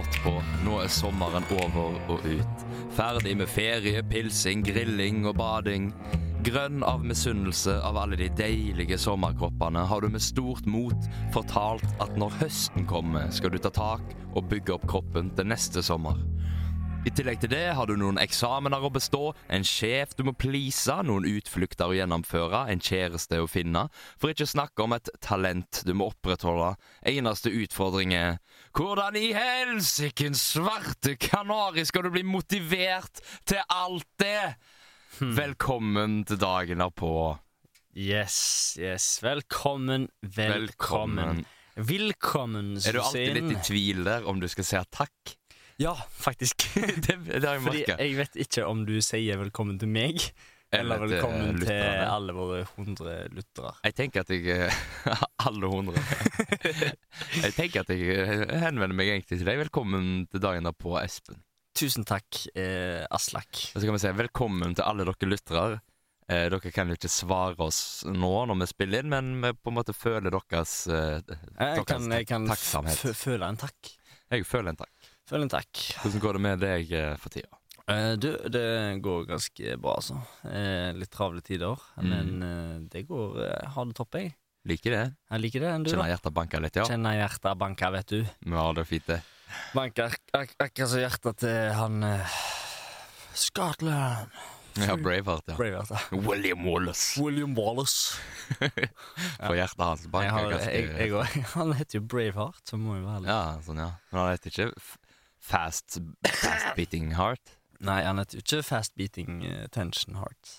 brått på. Nå er sommeren over og ut. Ferdig med ferie, pilsing, grilling og bading. Grønn av misunnelse av alle de deilige sommerkroppene har du med stort mot fortalt at når høsten kommer, skal du ta tak og bygge opp kroppen til neste sommer. I tillegg til det har du noen eksamener å bestå, en sjef du må please, noen utflukter å gjennomføre, en kjæreste å finne, for ikke å snakke om et talent du må opprettholde. Eneste utfordring er hvordan i helsikens svarte kanari skal du bli motivert til alt det? Velkommen til dagen derpå. Yes, yes. Velkommen, velkommen. Velkommen, Er du alltid litt i tvil der om du skal si takk? Ja, faktisk. det, det har jeg merka. jeg vet ikke om du sier velkommen til meg, eller velkommen til alle våre hundre lyttere. Jeg tenker at jeg eh, Alle hundre. jeg tenker at jeg eh, henvender meg egentlig til deg. Velkommen til dagen derpå, Espen. Tusen takk, eh, Aslak. Så kan vi si velkommen til alle dere lyttere. Eh, dere kan jo ikke svare oss nå når vi spiller inn, men vi på en måte føler deres eh, Jeg kan, jeg kan føle en takk. Jeg føler en takk. Føle en takk. Hvordan går det med deg eh, for tida? Eh, du, det går ganske bra, altså. Eh, litt travle tider, Mm. men eh, det går eh, Har det topp, jeg. Liker det? Jeg liker det enn du, Kjenner hjertet banke litt, ja? Kjenner hjertet banke, vet du. Ja, det er fint, det. Banker ak ak akkurat som hjertet til han eh, Scotland. Ja, Braveheart, ja. Braveheart, ja. William Wallace. William Wallace. For hjertet hans banker ganske jeg, jeg, han heter jo Braveheart, så må jo være litt Ja, sånn, ja. Men han heter ikke Fast, fast Beating Heart? Nei, han heter jo ikke Fast Beating eh, Tension Heart.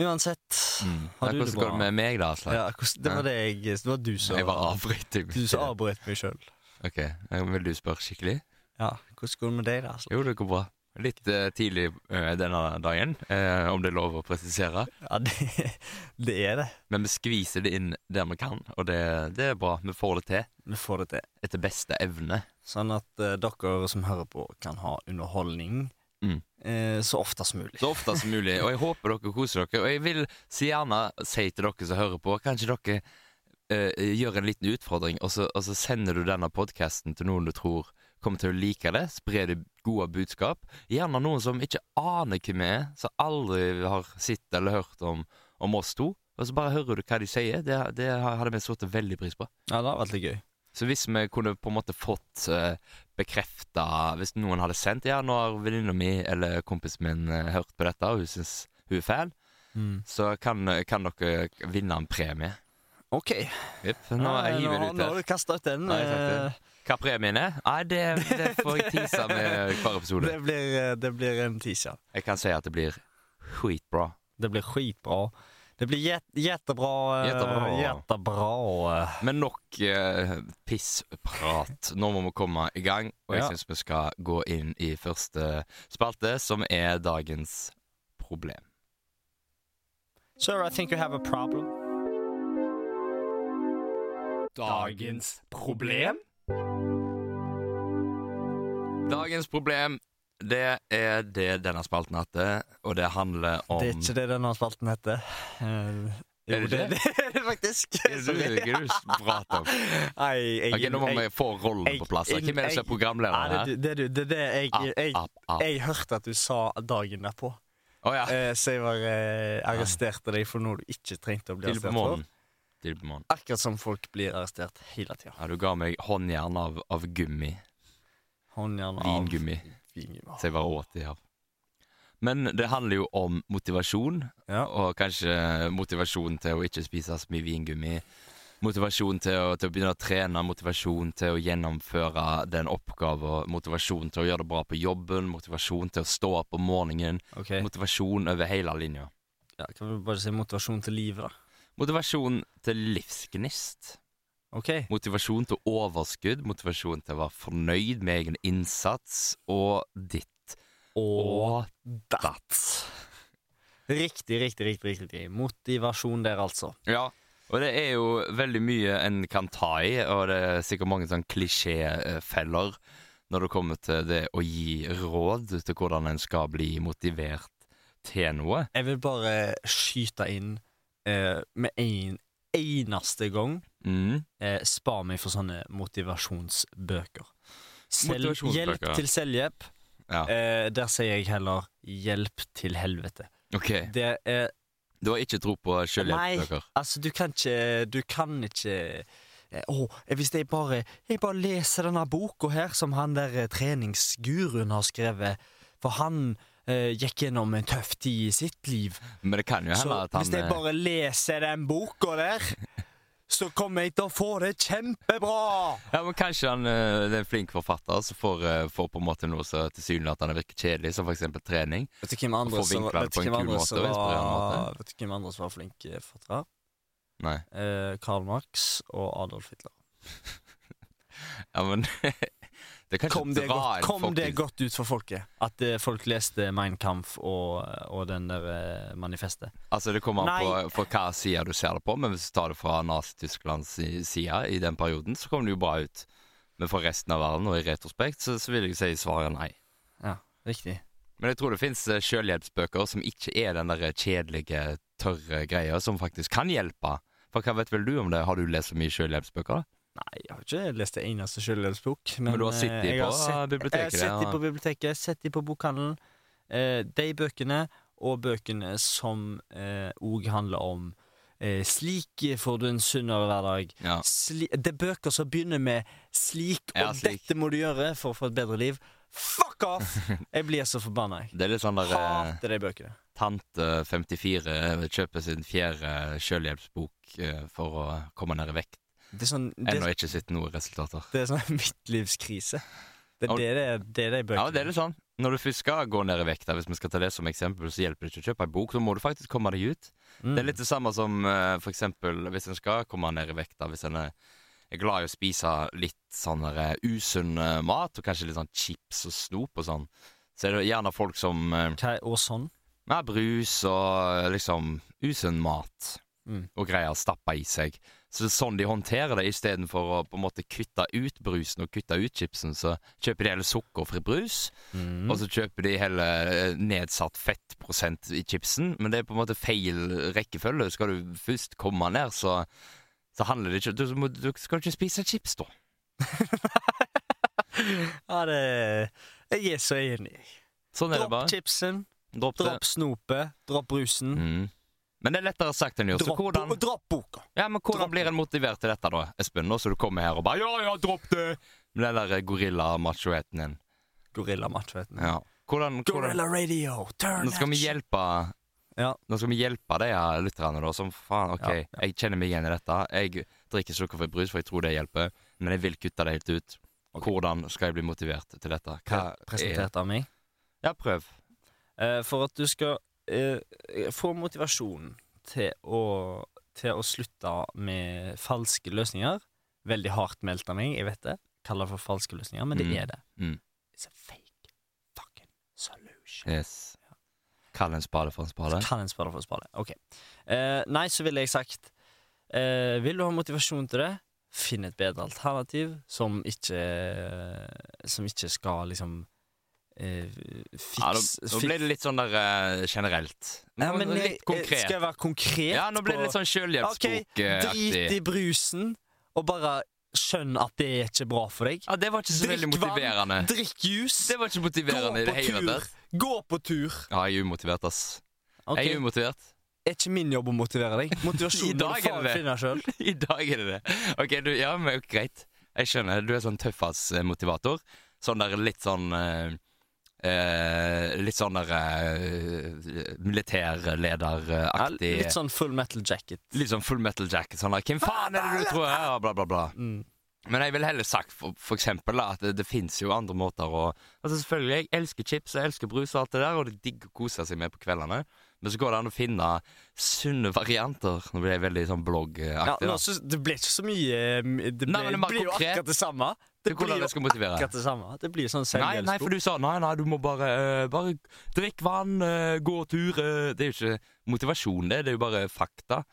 Uansett, Mm. har du det hvordan går det med meg, da? Ja, hvordan, det var det jeg Det var du som Jeg var avbrøt. Du som avbrøt meg sjøl. Ok, eh, Vil du spørre skikkelig? Ja, hvordan går det med deg, da? Jo, det går bra. Litt eh, tidlig eh, denne dagen, eh, om det er lov å presisere. Ja, det, det er det. Men vi skviser det inn der vi kan, og det, det er bra. Vi får det til Vi får det til. etter beste evne. Sånn at eh, dere som hører på, kan ha underholdning Mm. eh, så ofte som mulig. Så ofte som mulig. Og jeg håper dere koser dere. Og jeg vil så gjerne si til dere som hører på, kanskje dere eh, gjør en liten utfordring, og så, og så sender du denne podkasten til noen du tror kommer til å like det. Spre det gode budskap. Gjerne noen som ikke aner hvem vi er, som aldri har sett eller hørt om, om oss to. Og så bare hører du hva de sier. Det, det hadde vi satt veldig pris på. Ja, det hadde vært litt gøy. Så hvis vi kunne på en måte fått uh, bekrefta Hvis noen hadde sendt Ja, nå har venninna mi eller kompisen min uh, hørt på dette, og hun syns hun er fan, så kan, kan dere vinne en premie. OK. Yep. Nå Ja, nå, nå har du kasta ut den. Nei, Hva premien er? Nei, det, det får jeg tease med hver episode. det, blir, eh, det blir en teaser. Jeg kan si at det blir skitbra. Det blir skitbra. Det blir jettebra. Jettebra. eh, Jättebra. Jättebra. eh. Men nok uh, pissprat. Nå må vi komme i gang, og jeg Ja. syns vi skal gå inn i første spalte, som er dagens problem. Sir, I think you have a problem. Dagens problem? Dagens problem, det er det denne spalten heter, og det handler om Det er ikke det denne spalten heter. Eh, jo, Er det det, det? er det faktisk. Er det- hva er du prater om? Nei, jeg, Ok, Nå må vi få rollene på plass. Hvem er det som er programleder her? det, det, det, det, det jeg, jeg, app. jeg hørte at du sa dagen derpå, Oh, ja. eh, så jeg var, eh, arresterte deg for noe du ikke trengte å bli arrestert for. Månen. Akkurat som folk blir arrestert hele tida. Ja, du ga meg håndjern av, av gummi. Håndjern av Vingummi. Vingummi. Så jeg bare åt de her. Men det handler jo om motivasjon, Ja. og kanskje motivasjon til å ikke spise så mye vingummi. Motivasjon til å, til å begynne å trene, motivasjon til å gjennomføre den oppgaven, motivasjon til å gjøre det bra på jobben, motivasjon til å stå opp om morgenen, Okay. motivasjon over hele linja. ja, Kan vi bare si motivasjon til livet, da? Motivasjon til livsgnist. Ok, Motivasjon til overskudd, motivasjon til å være fornøyd med egen innsats, og ditt og datt. Riktig, riktig, riktig. riktig Motivasjon der, altså. Ja, og det er jo veldig mye en kan ta i, og det er sikkert mange sånn klisjéfeller når det kommer til det å gi råd til hvordan en skal bli motivert til noe. Jeg vil bare skyte inn med en eneste gang Mm. eh, spar meg for sånne motivasjonsbøker. Sel Motivasjonsbøker, hjelp til selvhjelp. Ja. Eh, der sier jeg heller 'hjelp til helvete'. OK. Det er Du har ikke tro på selvhjelpsbøker? Altså, du kan ikke Du kan ikke å, oh, hvis jeg bare Jeg bare leser denne boka her som han der eh, treningsguruen har skrevet, for han eh, gikk gjennom en tøff tid i sitt liv. Men det kan jo hende at han hvis jeg eh, bare leser den boka der, så kommer jeg til å få det kjempebra! Ja, men Kanskje han eh, er en flink forfatter som får, eh, får på en måte noe så tilsynelatende virker kjedelig, som f.eks. trening. Vet du hvem andre som, som var, som var flinke forfattere? Nei. Eh, Karl Marx og Adolf Hitler. Ja, men Det Kom, det godt, kom det godt ut for folket? At uh, folk leste Mein Kampf og, og den der uh, manifestet? Altså, det kommer an på for hva side du ser det på, men hvis du tar det fra Nazi-Tysklands si- side i den perioden, så kommer det jo bra ut. Men for resten av verden, og i retrospekt, så, så vil jeg si svaret nei. Ja, riktig. Men jeg tror det fins selvhjelpsbøker som ikke er den der kjedelige, tørre greia, som faktisk kan hjelpe. For hva vet vel du om det? Har du lest så mye selvhjelpsbøker? da? Nei, jeg har ikke lest det eneste selvhjelpsbok. Men, Men du har sittet eh, på sett- biblioteket, Jeg har sett de på biblioteket, sett de på bokhandelen. Eh, de bøkene, og bøkene som òg handler om eh, 'Slik får du en sunnere hverdag'. Ja. Det er bøker som begynner med 'slik', og Ja, slik. 'dette må du gjøre for å få et bedre liv'. Fuck off! Jeg blir så forbanna, jeg. Det er litt sånn der eh, Hater de bøkene. Tante 54 kjøper sin fjerde selvhjelpsbok eh, for å komme ned i vekt. Det er sånn Det, Ennå ikke sett noen resultater. det er sånn midtlivskrise. Det er det det er, det er de bøkene. Ja, det er litt sånn. Når du først skal gå ned i vekt, hvis vi skal ta det som eksempel, så hjelper det ikke å kjøpe ei bok. Så må du faktisk komme deg ut. Mm. Det er litt det samme som eh, for eksempel hvis en skal komme ned i vekt, hvis en er, er glad i å spise litt sånn eh, usunn eh, mat, og kanskje litt sånn chips og snop og sånn, så er det gjerne folk som eh, Hva Og sånn. Ja, brus og eh, liksom usunn mat Mm. og greier å stappe i seg. Så det er sånn de håndterer det, istedenfor å på en måte kutte ut brusen og kutte ut chipsen, så kjøper de heller sukkerfri brus, Mm. og så kjøper de heller eh, nedsatt fettprosent i chipsen, men det er på en måte feil rekkefølge. Skal du først komme ned, så, så handler det ikke Du, må, du skal ikke spise chips, da. Ja, det Jeg er så enig. Sånn er det bare. chipsen, Dropp dropp snopet, dropp brusen. Mm. Men det er lettere sagt enn gjort. Så Dropp, hvordan dropp boka. Ja, men hvordan Dropp blir en motivert til dette, da, Espen? Nå som du kommer her og bare Ja, ja, dropp det! Med den der gorilla-machoheten din. Gorilla macho, vet du. Ja. Hvordan, hvordan Gorilla radio, turn Nå skal vi hjelpe Ja. Nå skal vi hjelpe de her lytterne, da, som faen, OK, Ja, ja. jeg kjenner meg igjen i dette. Jeg drikker sukkerfri brus, for jeg tror det hjelper, men jeg vil kutte det helt ut. Okay. Hvordan skal jeg bli motivert til dette? Hva er Presentert av meg. Ja, prøv. Uh, for at du skal eh, få motivasjon til å, til å slutte med falske løsninger. Veldig hardt meldt av meg, jeg vet det. Kaller det for falske løsninger, men det Mm. er det. Mm. It's a fake fucking solution. Yes. Kall en spade for en spade. Kan en spade for en spade. Ok. Eh, nei, så ville jeg sagt eh, Vil du ha motivasjon til det, finn et bedre alternativ som ikke Som ikke skal liksom eh, Ja, nå, nå ble det litt sånn der uh, generelt. ja, men, litt konkret. Skal jeg være konkret? Ja, nå ble det litt sånn Ok, selvhjelpsbok-aktig. Drit i brusen, og bare skjønn at det er ikke bra for deg. Ja, det var ikke så veldig motiverende. drikk juice, Det var ikke gå motiverende det på tur. tatt. Gå på tur. Ja, jeg er umotivert, ass. Okay. Jeg er umotivert. Er ikke min jobb å motivere deg. Motivasjon må du faen det det. finne sjøl. I dag er det det. Ok, du, ja, men greit. Jeg skjønner. Du er sånn tøffass-motivator. Sånn der litt sånn eh, eh, Litt sånn der eh, militærlederaktig Litt sånn full metal jacket. Litt sånn full metal jacket. Sånn der 'Hvem faen er det du tror er?' Bla, bla, bla. Mm. Men jeg ville heller sagt for, for eksempel da, at det, det fins jo andre måter å Altså Selvfølgelig, jeg elsker chips, jeg elsker brus og alt det der, og det er digg å kose seg med på kveldene. Men så går det an å finne sunne varianter. Nå blir jeg veldig sånn Ja, bloggaktig. nå det ble ikke så mye eh, Det, ble, Nei, det blir jo akkurat det samme. Det hvordan blir det skal motivere. akkurat det samme. Det blir sånn Nei, nei, for du sa nei, nei, du må bare, uh, bare drikk vann, uh, gå tur. Uh, Det er jo ikke motivasjon, det. Det er jo bare fakta.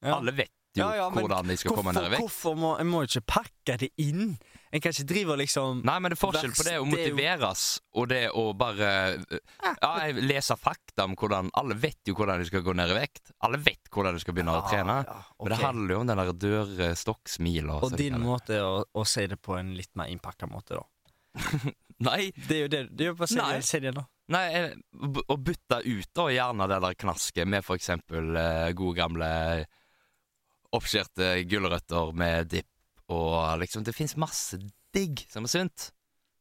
Ja. Alle vet jo Ja, ja, hvordan de skal komme ned i vekt. hvorfor må En må ikke pakke det inn. En kan ikke drive og liksom Nei, men det er forskjell på det å er motiveres og det å bare Ja, jeg leser fakta om hvordan Alle vet jo hvordan de skal gå ned i vekt. Alle vet hvordan de skal begynne å trene. Ja, ja, Men det handler jo om den der dørstokksmila. Og din måte er å, å si det på en litt mer innpakka måte, da. Nei, Det er jo det. det er jo bare si det, si det, da. nei, eh, å bytte ut da gjerne det der knasket med for eksempel eh, gode gamle oppskjærte gulrøtter med dipp og liksom Det fins masse digg som er sunt.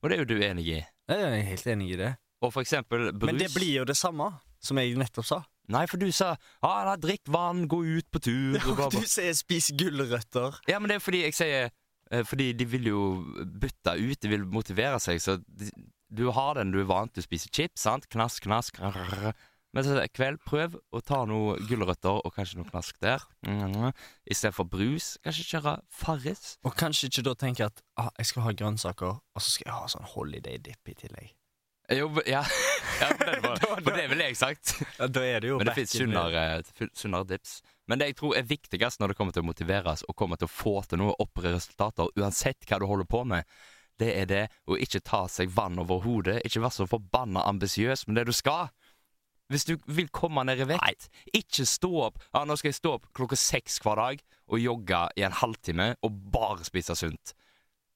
Og det er jo du enig i. Jeg er helt enig i det. Og for eksempel brus. Men det blir jo det samme som jeg nettopp sa. Nei, for du sa ah, da, 'drikk vann, gå ut på tur' og bla, bla. Du sier 'spis gulrøtter'. Ja, men det er fordi jeg sier eh, Fordi de vil jo bytte ut, de vil motivere seg. Så de, du har den du er vant til å spise chips, sant? Knask, knask. rrrr. Men så kveld, prøv å ta noen gulrøtter og kanskje noe knask der. Mm, Istedenfor brus. Kanskje kjøre Farris. Og kanskje ikke da tenke at ah, jeg skal ha grønnsaker, og så skal jeg ha sånn holiday dip i tillegg. Jo, ja. ja det var, for det ville jeg sagt. Ja, Da er det jo Men det fins sunnere, sunnere dips. Men det jeg tror er viktigst når det kommer til å motiveres og kommer til å få til noe oppre resultater, uansett hva du holder på med, det er det å ikke ta seg vann over hodet. Ikke være så forbanna ambisiøs med det du skal. Hvis du vil komme ned i vekt, ikke stå opp Ja, nå skal jeg stå opp klokka seks hver dag og jogge i en halvtime og bare spise sunt.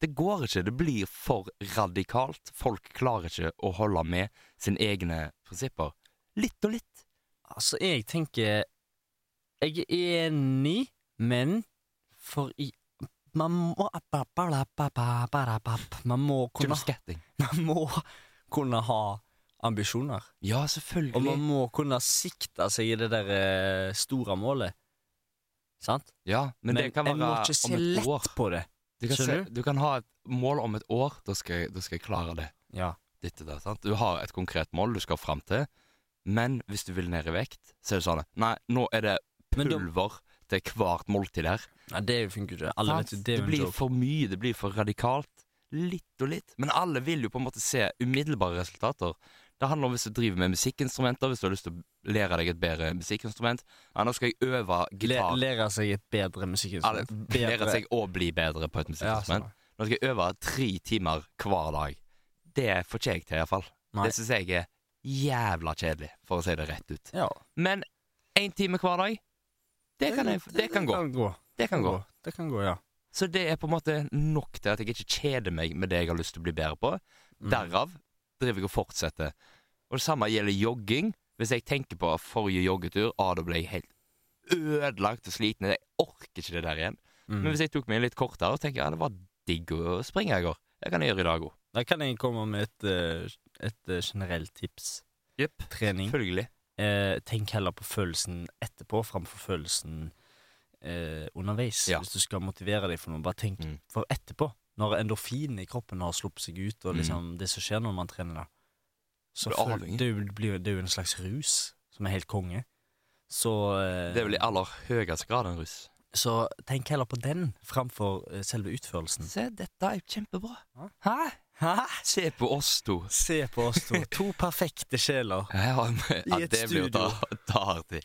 Det går ikke. Det blir for radikalt. Folk klarer ikke å holde med sine egne prinsipper. Litt og litt. Altså, jeg tenker Jeg er enig, men for i Man må Man må kunne, man må kunne ha ambisjoner. Ja, selvfølgelig. Og man må kunne sikte seg i det der eh, store målet. Sant? Ja, men, det kan jeg må være ikke se om et lett år. på det. Du kan, se, du kan ha et mål om et år. Da skal jeg, da skal jeg klare det. Ja. Ditt og datt, sant? Du har et konkret mål du skal fram til, men hvis du vil ned i vekt, så er det sånn Nei, nå er det Men pulver til hvert måltid her. Nei, det funker ikke. Alle vet det, det blir joke. for mye, det blir for radikalt. Litt og litt. Men alle vil jo på en måte se umiddelbare resultater. Det handler om hvis du driver med musikkinstrumenter, hvis du har lyst til å lære deg et bedre musikkinstrument. Ja, nå skal jeg øve Le, gitar. lære seg et bedre musikkinstrument. det- lære seg å bli bedre på et musikkinstrument. Ja, Nå skal jeg øve tre timer hver dag. Det får ikke jeg til, iallfall. Det syns jeg er jævla kjedelig, for å si det rett ut. Ja. Men én time hver dag, det kan, jeg, det kan gå. gå. Det kan gå. Det kan gå, ja. Så det er på en måte nok til at jeg ikke kjeder meg med det jeg har lyst til å bli bedre på. Mm. Derav driver jeg og fortsetter. Og det samme gjelder jogging. Hvis jeg tenker på forrige joggetur, ah, da ble jeg helt ødelagt og sliten. Jeg orker ikke det der igjen. Mm. Men hvis jeg tok meg litt kortere, tenker jeg ja, det var digg å springe i går. Det kan jeg gjøre i dag òg. Da kan jeg komme med et, eh, et eh, generelt tips. Jepp. Trening. Selvfølgelig. Eh, tenk heller på følelsen etterpå framfor følelsen eh, underveis. Ja. Hvis du skal motivere deg for noe, bare tenk Mm. for etterpå. Når endorfinen i kroppen har sluppet seg ut, og Mm. liksom det som skjer når man trener, da. Så Du blir det, det blir det er jo en slags rus som er helt konge. Så eh, Det er vel i aller høyeste grad en rus. Så tenk heller på den framfor eh, selve utførelsen. Se, dette er jo kjempebra. Hæ? Hæ? Se på oss to. Se på oss to. To perfekte sjeler. Ja, men, ja, I et det blir å ta, studio. ta hardt i.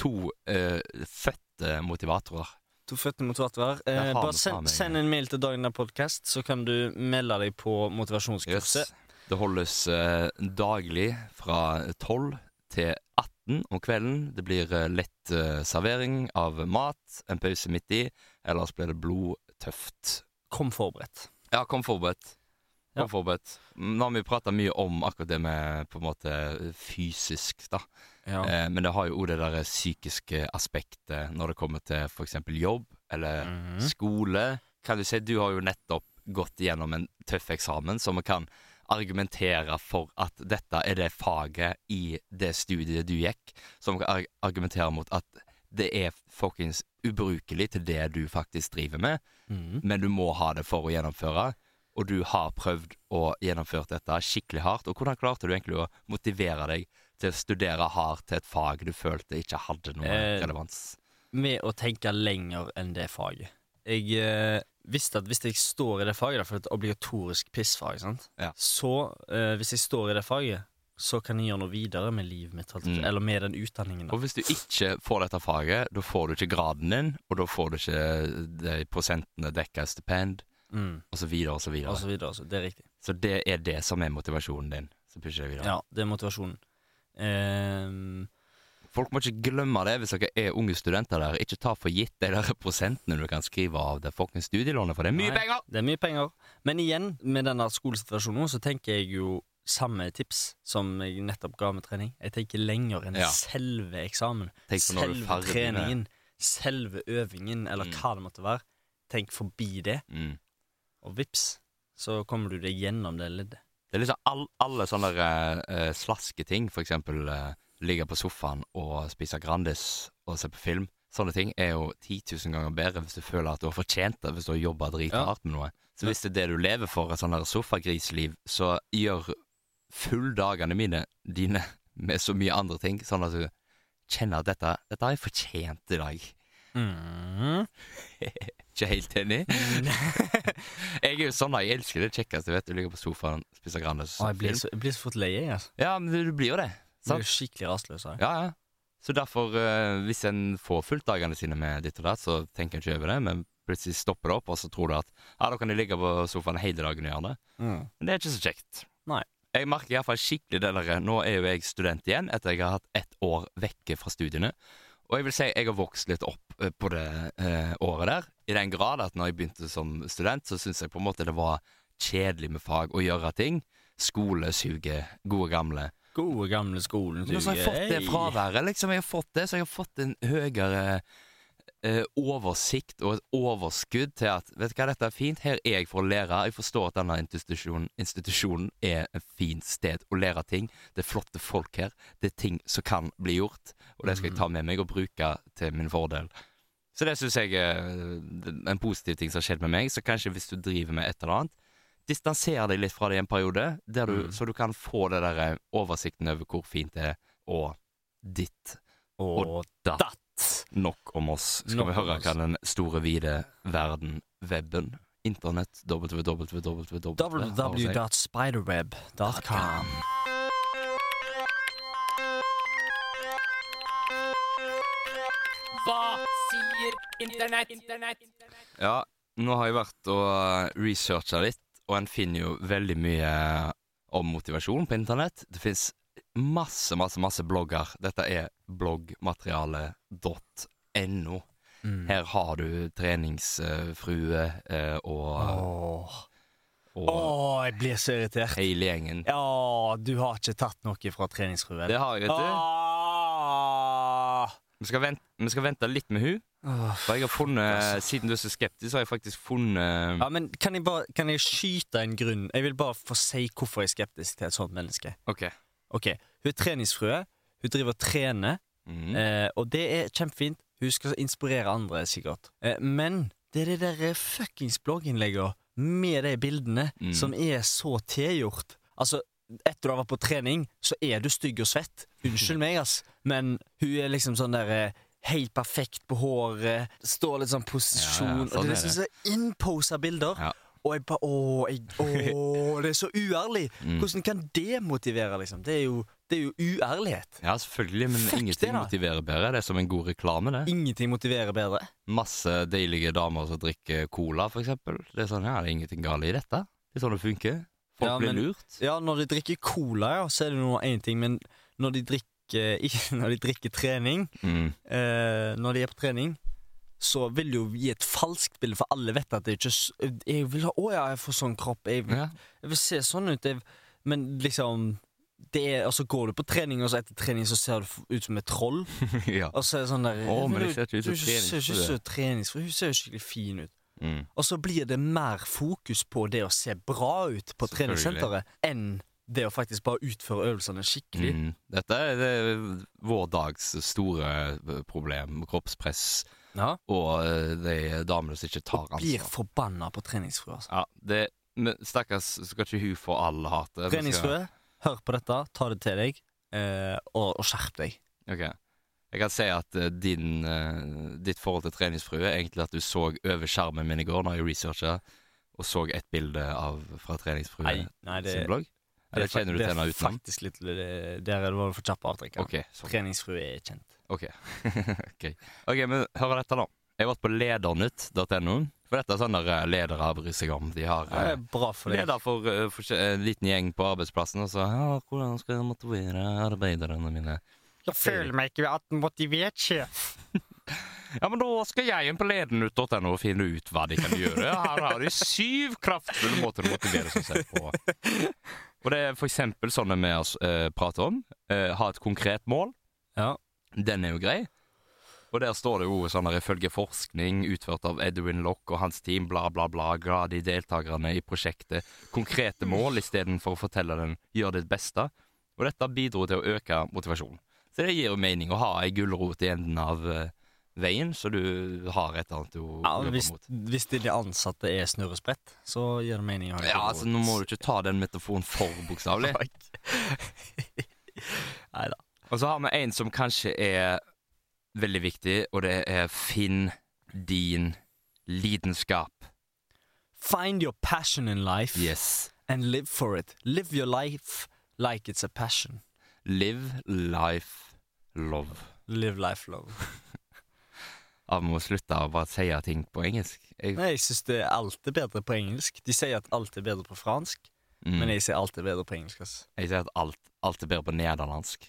To uh, fødte motivatorer. To føttene mot hvert vær. Eh, bare send, send en mail til Dagen der podkast, så kan du melde deg på motivasjonskurset. Yes. Det holdes eh, daglig fra 12 til 18 om kvelden. Det blir eh, lett eh, servering av mat, en pause midt i, ellers blir det blodtøft. Kom forberedt. Ja, kom forberedt. Kom forberedt. Nå har vi prata mye om akkurat det med på en måte fysisk, da. Ja. Eh, men det har jo òg det der psykiske aspektet når det kommer til f.eks. jobb eller Mhm. skole. Kan du si, du har jo nettopp gått gjennom en tøff eksamen, så vi kan argumentere for at dette er det faget i det studiet du gikk, som kan arg- argumentere mot at det er fuckings ubrukelig til det du faktisk driver med, mm. men du må ha det for å gjennomføre. Og du har prøvd å gjennomføre dette skikkelig hardt. Og hvordan klarte du egentlig å motivere deg til å studere hardt til et fag du følte ikke hadde noe Eh, relevans? Med å tenke lenger enn det faget. Jeg eh, visste at hvis jeg står i det faget, for det er et obligatorisk pissfag, sant? Ja. så eh, hvis jeg står i det faget, så kan jeg gjøre noe videre med livet mitt. holdt jeg på å si. Mm. Eller med den utdanningen. da. Og hvis du ikke får dette faget, da får du ikke graden din, og da får du ikke de prosentene dekka i stipend, Mm. og så videre og så videre. Og så videre. Så det er riktig. Så det er det som er motivasjonen din. Så pusher jeg videre. Ja, det er motivasjonen. Um, Folk må ikke glemme det hvis dere er unge studenter der. Ikke ta for gitt de der prosentene du kan skrive av det fuckings studielånet, for det er mye Nei. penger! det er mye penger. Men igjen, med denne skolesituasjonen, så tenker jeg jo samme tips som jeg nettopp ga med trening. Jeg tenker lenger enn Ja. selve eksamen. Selve treningen. Selve øvingen, eller Mm. hva det måtte være. Tenk forbi det, Mm. Og vips, så kommer du deg gjennom det leddet. Det er liksom all, alle sånne uh, uh, slasketing, for eksempel uh, ligge på sofaen og spise Grandis og se på film. Sånne ting er jo 10 000 ganger bedre hvis du føler at du har fortjent det, hvis du har jobba drithardt med noe. Så hvis det er det du lever for, et sånn der sofagrisliv, så gjør full dagene mine dine med så mye andre ting, sånn at du kjenner at dette, dette har jeg fortjent i dag. Mm. Ikke helt enig? jeg er jo sånn, da. Jeg elsker det kjekkeste, vet du. Ligger på sofaen, spiser Grandis Å, jeg, blir så, jeg blir så fort lei, jeg. Altså. Ja, men du, du blir jo det. Jeg blir jo skikkelig rastløs Jeg. Ja, ja. Så derfor, eh, hvis en får fulgt dagene sine med ditt og datt, så tenker en ikke over det, men plutselig stopper det opp, og så tror du at ja, da kan jeg ligge på sofaen hele dagen og gjøre det. Mm. Men det er ikke så kjekt. Nei. Jeg merker iallfall skikkelig det der Nå er jo jeg student igjen, etter jeg har hatt ett år vekke fra studiene. Og jeg vil si jeg har vokst litt opp eh, på det eh, året der. I den grad at når jeg begynte som student, så syntes jeg på en måte det var kjedelig med fag å gjøre ting. Skole suger. Gode gamle. Gode, gamle skolen. Men så har jeg fått det fraværet, liksom. Jeg har fått det, så jeg har fått en høyere eh, oversikt og et overskudd til at Vet du hva, dette er fint. Her er jeg for å lære. Jeg forstår at denne institusjonen, institusjonen er et fint sted å lære ting. Det er flotte folk her. Det er ting som kan bli gjort, og det skal jeg ta med meg og bruke til min fordel. Så det syns jeg er en positiv ting som har skjedd med meg. Så kanskje hvis du driver med et eller annet, distanser deg litt fra det i en periode, du, Mm. så du kan få det der eh, oversikten over hvor fint det er, og ditt Og datt. datt. Nok om oss. Skal Nok vi høre hva den store, vide verden, weben, internett, www.spiderweb.com. Hva sier internett? internett? Ja, nå har jeg vært og eh, researcha litt, og en finner jo veldig mye om motivasjon på internett. Det fins masse, masse, masse blogger. Dette er bloggmateriale.no. Mm. Her har du treningsfrue eh, og, Åh. og Åh, jeg blir så irritert. hele gjengen. Ja, du har ikke tatt noe fra treningsfruen. Det har jeg, vet du. Vi skal, vente, vi skal vente litt med hun. For jeg har funnet. Siden du er så skeptisk, så har jeg faktisk funnet Ja, men kan jeg bare Kan jeg skyte en grunn? Jeg vil bare få si hvorfor jeg er skeptisk til et sånt menneske. Ok. okay. Hun er treningsfrue. Hun driver og trener, Mm. eh, og det er kjempefint. Hun skal inspirere andre, sikkert. Eh, men det er det der eh, fuckings blogginnleggene med de bildene Mm. som er så tilgjort. Altså, etter du har vært på trening, så er du stygg og svett. Unnskyld meg, ass, men hun er liksom sånn der eh, Helt perfekt på håret, står litt sånn posisjon Ja, ja, Og sånn det er er liksom så innposa bilder. Ja. Og jeg bare åh, det er så uærlig! Mm. Hvordan kan det motivere, liksom? Det er jo, det er jo uærlighet. Ja, selvfølgelig, men Fuck ingenting det motiverer bedre. Det er som en god reklame, det. Ingenting motiverer bedre. Masse deilige damer som drikker cola, for eksempel. Det er sånn, ja, det er ingenting galt i dette. Det er sånn det funker. Folk Ja, blir men- lurt. Ja, når de drikker cola, ja, så er det noe én ting, men når de drikker ikke Når de drikker trening Mm. eh, Når de er på trening, så vil det jo gi et falskt bilde, for alle vet at det ikke Jeg vil ha Å ja, jeg får sånn kropp. Jeg, Ja. jeg vil se sånn ut. Jeg, men liksom det er, Og så går du på trening, og så etter trening så ser du ut som et troll. ja. Og så er det sånn der oh, men du- ser ikke ut som treningsfrue. Hun ser jo skikkelig fin ut. Mm. Og så blir det mer fokus på det å se bra ut på treningssenteret enn det å faktisk bare utføre øvelsene skikkelig. Mm. Dette er, det er vår dags store eh, problem. Kroppspress Ja. og eh, de damene som ikke tar Og blir ansvar. forbanna på treningsfrue. Altså. Ja, det, men stakkars skal ikke hun få all hatet. Treningsfrue, hør på dette, ta det til deg, eh, og, og skjerp deg. Ok. Jeg kan si at eh, din, eh, ditt forhold til treningsfrue er egentlig at du så over skjermen min i går når jeg researcha, og så et bilde av fra treningsfrue Nei, nei, det, sin blogg. Eller Det er kjenner du til henne Det utenom? faktisk litt det- Der er det bare for kjappe avtrekkere. Ok, sånn. Treningsfrue er kjent. Ok. ok, Ok, men hør dette, da. Jeg har vært på ledernytt.no. For dette er sånn der eh, ledere bryr seg om. De har Det eh, bra for leder for, eh, for en liten gjeng på arbeidsplassen, og så ja, 'Hvordan skal jeg motivere arbeiderne mine?' Jeg føler meg ikke at motivert sjef. Ja, men da skal jeg inn på ledernytt.no og finne ut hva de kan gjøre. Her har de syv kraftfulle måter å motivere seg selv på. Og det er for eksempel sånne vi har eh, pratet om. Uh, ha et konkret mål. Ja. Den er jo grei. Og der står det jo sånn her ifølge forskning utført av Edwin Lock og hans team, bla, bla, bla, ga de deltakerne i prosjektet konkrete mål istedenfor å fortelle dem 'gjør ditt beste'. Og dette bidro til å øke motivasjonen. Så det gir jo mening å ha ei gulrot i enden av eh, veien, så du har et eller annet å Ja, jobbe hvis, mot. hvis de ansatte er snurresprett, så gir det mening å ha en Ja, altså Nå må du ikke ta den metaforen for bokstavelig. Nei da. Og så har vi en som kanskje er veldig viktig, og det er finn din lidenskap. Find your passion in life Yes. and live for it. Live your life like it's a passion. Live life love. Live life love. Vi må slutte å bare si ting på engelsk. Jeg, Nei, jeg syns det er alltid bedre på engelsk. De sier at alt er bedre på fransk, mm, men jeg sier alt er bedre på engelsk. Altså. jeg sier at alt, alt er bedre på nederlandsk.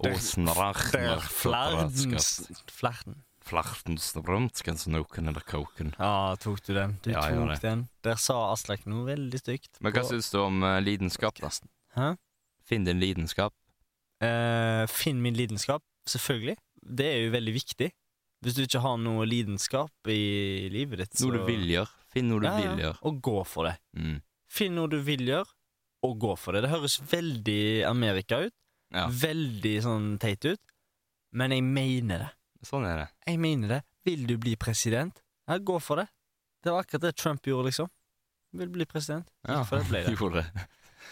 Der- Flardens Flarden. Flartensrømtsken snoken eller koken. Ja, tok du den? Du Ja, tok den. Der sa Aslak noe veldig stygt. Men hva på syns du om uh, lidenskap, da? Hæ? Finn din lidenskap. Uh, finn min lidenskap. Selvfølgelig. Det er jo veldig viktig. Hvis du ikke har noe lidenskap i livet ditt, så Noe du vil gjøre. Finn noe du Ja, ja. vil gjøre. Og gå for det. Mm. Finn noe du vil gjøre, og gå for det. Det høres veldig Amerika ut. Ja, Veldig sånn teit ut. Men jeg mener det. sånn er det. Jeg mener det. Vil du bli president? Ja, gå for det. Det var akkurat det Trump gjorde, liksom. Vil bli president. Ja, For det ble det. gjorde det.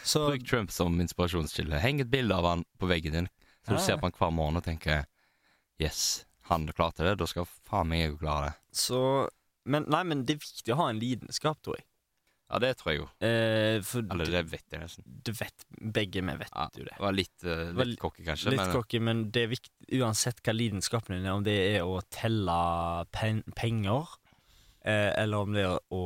Så Bruk Trump som inspirasjonskilde. Heng et bilde av han på veggen din, så Ja, du ser på han hver morgen og tenker Yes, han klarte det. Da skal faen meg jeg klare det. Så Men nei, men det er viktig å ha en lidenskap, tror jeg. Ja, det tror jeg jo. Eh, for Eller det vet jeg nesten. du vet Begge vi vet Ja, jo det. var litt, uh, Var litt cocky, kanskje. Litt men kokke, men det er viktig uansett hva lidenskapen din er, om det er å telle pen penger, eh, eller om det er å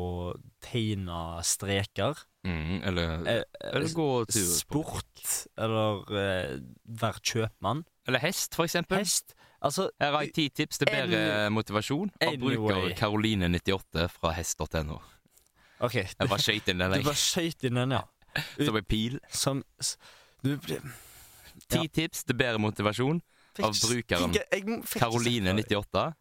tegne streker, mm, Eller, eh, eller gå tur sport, eller eh, være kjøpmann. Eller hest, for eksempel. Hest. Altså, Her har jeg ti tips til bedre motivasjon av Anyway. bruker Karoline98 fra hest.no. OK. Jeg bare skøyt inn den, Du bare skøyt inn den, ja. Som en pil. Som Du Ti Ja. tips til bedre motivasjon fikk Av brukeren ikke- jeg må- fikk ikke sagt det. Karoline98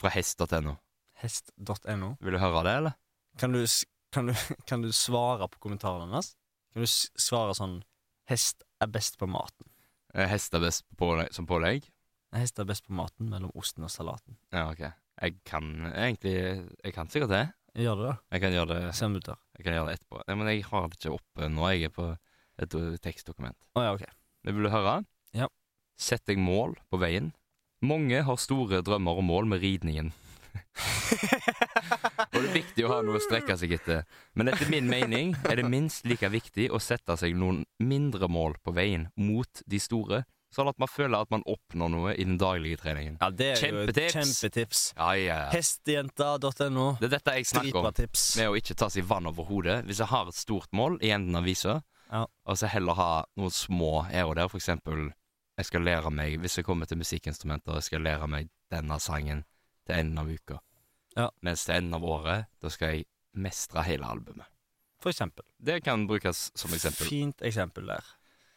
fra hest.no. Hest.no. Vil du høre det, eller? Kan du, kan, du, kan du svare på kommentaren hans? Kan du svare sånn Hest er best på maten. Eh, Hest er best på pålegg, som pålegg? Hest er best på maten mellom osten og salaten. Ja, ok. Jeg kan egentlig Jeg kan sikkert det. Gjør det. Jeg kan gjøre det, Se om du jeg kan gjøre det etterpå. Nei, men jeg har det ikke oppe nå. Jeg er på et uh, tekstdokument. Å ja, OK. Men vil du høre? Ja. Sett deg mål på veien. Mange har store drømmer og mål med ridningen. og det er viktig å ha noe å strekke seg etter. Men etter min mening er det minst like viktig å sette seg noen mindre mål på veien mot de store, sånn at man føler at man oppnår noe i den daglige treningen. Ja, det er jo et Kjempetips. kjempetips. Ja, ja, ja. Hestejenta.no. Det er dette jeg snakker om. Tips. Med å ikke ta seg vann over hodet. Hvis jeg har et stort mål i enden av visa, Ja. og så heller ha noen små her og der, for eksempel jeg skal lære meg, hvis jeg kommer til musikkinstrumenter, jeg skal lære meg denne sangen til enden av uka. Ja. Mens til enden av året, da skal jeg mestre hele albumet. For eksempel. Det kan brukes som eksempel. Fint eksempel der.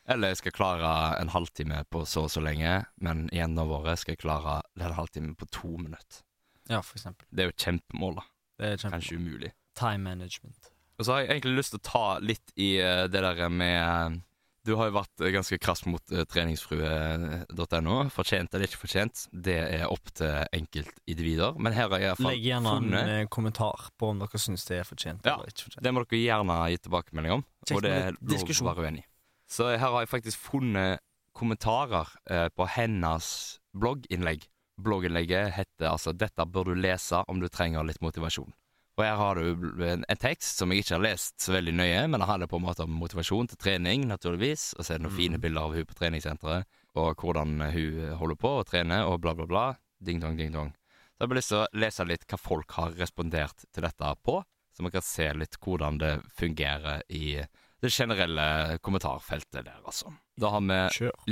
Eller jeg skal klare en halvtime på så og så lenge, men i enden av året skal jeg klare den halvtimen på to minutter. Ja, for eksempel. Det er jo kjempemål, da. Det er kjempe Kanskje umulig. Time management. Og så har jeg egentlig lyst til å ta litt i eh, det der med Du har jo vært eh, ganske krass mot uh, treningsfrue.no. Fortjent eller ikke fortjent, det er opp til enkeltindivider. Men her har jeg fall Legg gjerne funnet en kommentar på om dere syns det er fortjent Ja, eller ikke fortjent. Det må dere gjerne gi tilbakemelding om, Kjekt og det er lov å være uenig i. Så her har jeg faktisk funnet kommentarer eh, på hennes blogginnlegg. Blogginnlegget heter altså 'Dette bør du lese om du trenger litt motivasjon'. Og her har du en, en tekst som jeg ikke har lest så veldig nøye, men det handler på en måte om motivasjon til trening, naturligvis. Og så er det noen fine bilder av hun på treningssenteret, og hvordan hun holder på å trene, og bla, bla, bla. Ding dong, ding dong. Så jeg har lyst til å lese litt hva folk har respondert til dette på, så man kan se litt hvordan det fungerer i det generelle kommentarfeltet der, altså. Da har vi